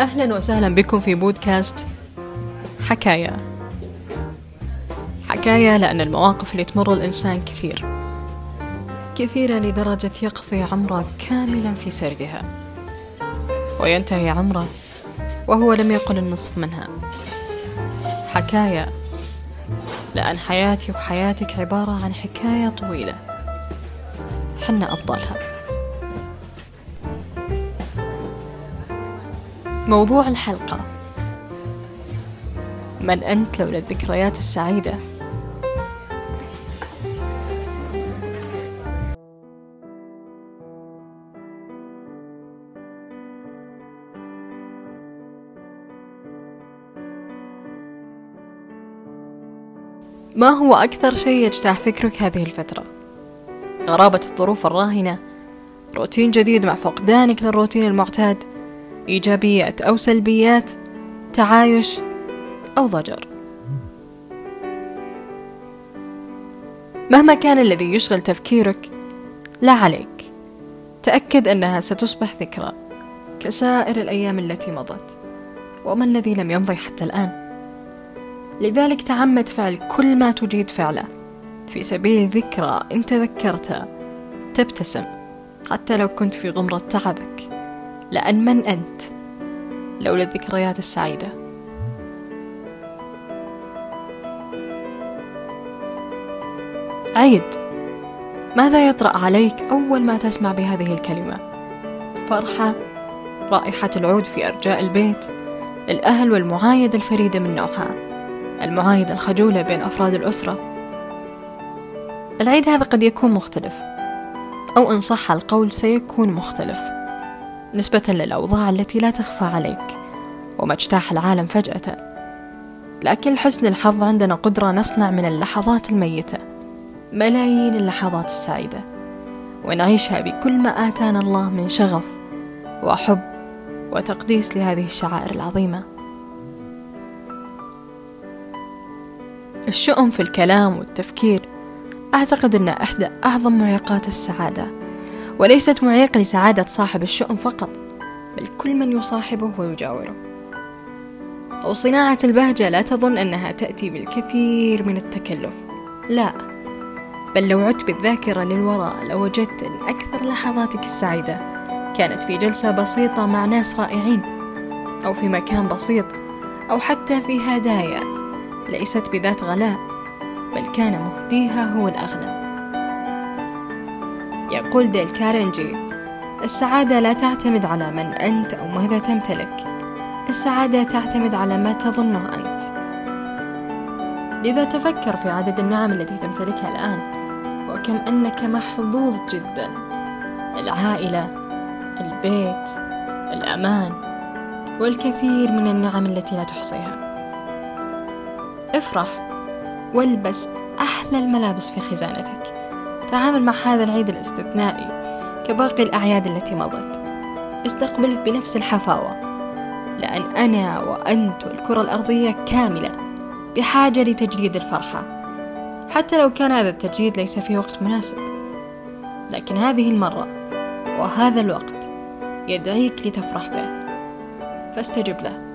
أهلا وسهلا بكم في بودكاست حكاية حكاية لأن المواقف اللي تمر الإنسان كثير. كثيرة لدرجة يقضي عمره كاملا في سردها وينتهي عمره وهو لم يقل النصف منها. حكاية لأن حياتي وحياتك عبارة عن حكاية طويلة. حنا أبطالها موضوع الحلقة من أنت لولا الذكريات السعيدة ما هو أكثر شيء يجتاح فكرك هذه الفترة؟ غرابة الظروف الراهنة روتين جديد مع فقدانك للروتين المعتاد إيجابيات أو سلبيات تعايش أو ضجر. مهما كان الذي يشغل تفكيرك لا عليك. تأكد أنها ستصبح ذكرى كسائر الأيام التي مضت وما الذي لم يمضي حتى الآن. لذلك تعمد فعل كل ما تجيد فعله. في سبيل ذكرى إن تذكرتها تبتسم حتى لو كنت في غمرة تعبك. لأن من أنت؟ لولا الذكريات السعيدة. عيد. ماذا يطرأ عليك أول ما تسمع بهذه الكلمة؟ فرحة رائحة العود في أرجاء البيت الأهل والمعايدة الفريدة من نوعها المعايدة الخجولة بين أفراد الأسرة. العيد هذا قد يكون مختلف أو إن صح القول سيكون مختلف. نسبة للأوضاع التي لا تخفى عليك وما اجتاح العالم فجأة. لكن لحسن الحظ عندنا قدرة نصنع من اللحظات الميتة ملايين اللحظات السعيدة ونعيشها بكل ما آتانا الله من شغف وحب وتقديس لهذه الشعائر العظيمة. الشؤم في الكلام والتفكير أعتقد أنها إحدى أعظم معيقات السعادة. وليست معيق لسعادة صاحب الشؤم فقط بل كل من يصاحبه ويجاوره. أو صناعة البهجة لا تظن أنها تأتي بالكثير من التكلف. لا بل لو عدت بالذاكرة للوراء لوجدت أن أكثر لحظاتك السعيدة كانت في جلسة بسيطة مع ناس رائعين أو في مكان بسيط أو حتى في هدايا ليست بذات غلاء بل كان مهديها هو الأغنى. يقول ديل كارنجي السعادة لا تعتمد على من أنت أو ماذا تمتلك. السعادة تعتمد على ما تظنه أنت. لذا تفكر في عدد النعم التي تمتلكها الآن وكم أنك محظوظ جدا. العائلة البيت الأمان والكثير من النعم التي لا تحصيها. افرح والبس أحلى الملابس في خزانتك. تعامل مع هذا العيد الاستثنائي كباقي الأعياد التي مضت. أستقبله بنفس الحفاوة لأن أنا وأنت والكرة الأرضية كاملة بحاجة لتجديد الفرحة. حتى لو كان هذا التجديد ليس في وقت مناسب. لكن هذه المرة وهذا الوقت يدعيك لتفرح به. فاستجب له.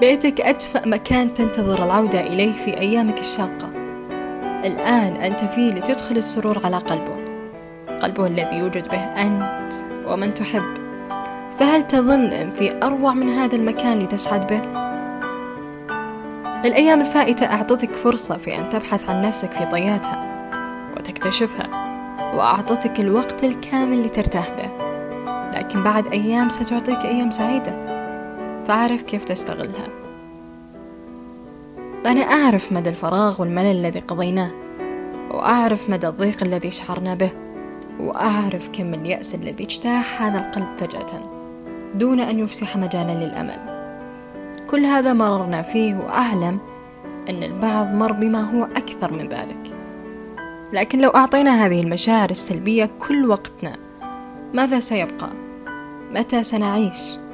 بيتك أدفأ مكان تنتظر العودة إليه في أيامك الشاقة. الآن أنت فيه لتدخل السرور على قلبه. قلبه الذي يوجد به أنت ومن تحب. فهل تظن أن في أروع من هذا المكان لتسعد به؟ الأيام الفائتة أعطتك فرصة في أن تبحث عن نفسك في طياتها وتكتشفها وأعطتك الوقت الكامل لترتاح به. لكن بعد أيام ستعطيك أيام سعيدة. فأعرف كيف تستغلها أنا أعرف مدى الفراغ والملل الذي قضيناه وأعرف مدى الضيق الذي شعرنا به وأعرف كم اليأس الذي اجتاح هذا القلب فجأة دون أن يفسح مجالا للأمل كل هذا مررنا فيه وأعلم أن البعض مر بما هو أكثر من ذلك لكن لو أعطينا هذه المشاعر السلبية كل وقتنا ماذا سيبقى؟ متى سنعيش؟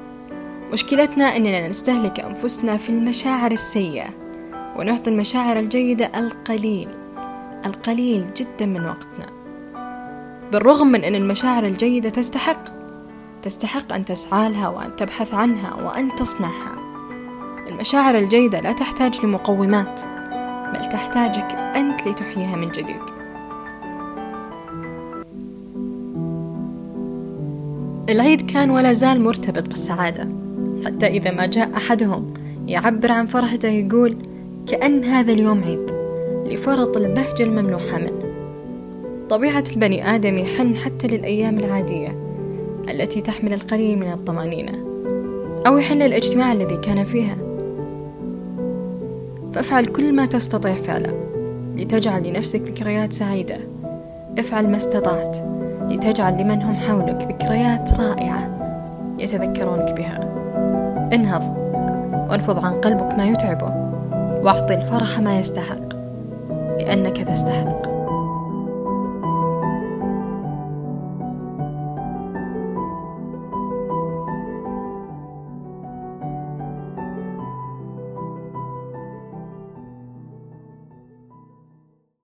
مشكلتنا أننا نستهلك أنفسنا في المشاعر السيئة ونعطي المشاعر الجيدة القليل القليل جدا من وقتنا. بالرغم من أن المشاعر الجيدة تستحق تستحق أن تسعى لها وأن تبحث عنها وأن تصنعها. المشاعر الجيدة لا تحتاج لمقومات بل تحتاجك أنت لتحييها من جديد. العيد كان ولا زال مرتبط بالسعادة. حتى إذا ما جاء أحدهم يعبر عن فرحته يقول كأن هذا اليوم عيد لفرط البهجة الممنوحة منه. طبيعة البني آدم يحن حتى للأيام العادية التي تحمل القليل من الطمأنينة أو يحن للاجتماع الذي كان فيها. فافعل كل ما تستطيع فعله لتجعل لنفسك ذكريات سعيدة. افعل ما استطعت لتجعل لمن هم حولك ذكريات رائعة. يتذكرونك بها. انهض. وانفض عن قلبك ما يتعبه. واعطي الفرح ما يستحق. لأنك تستحق.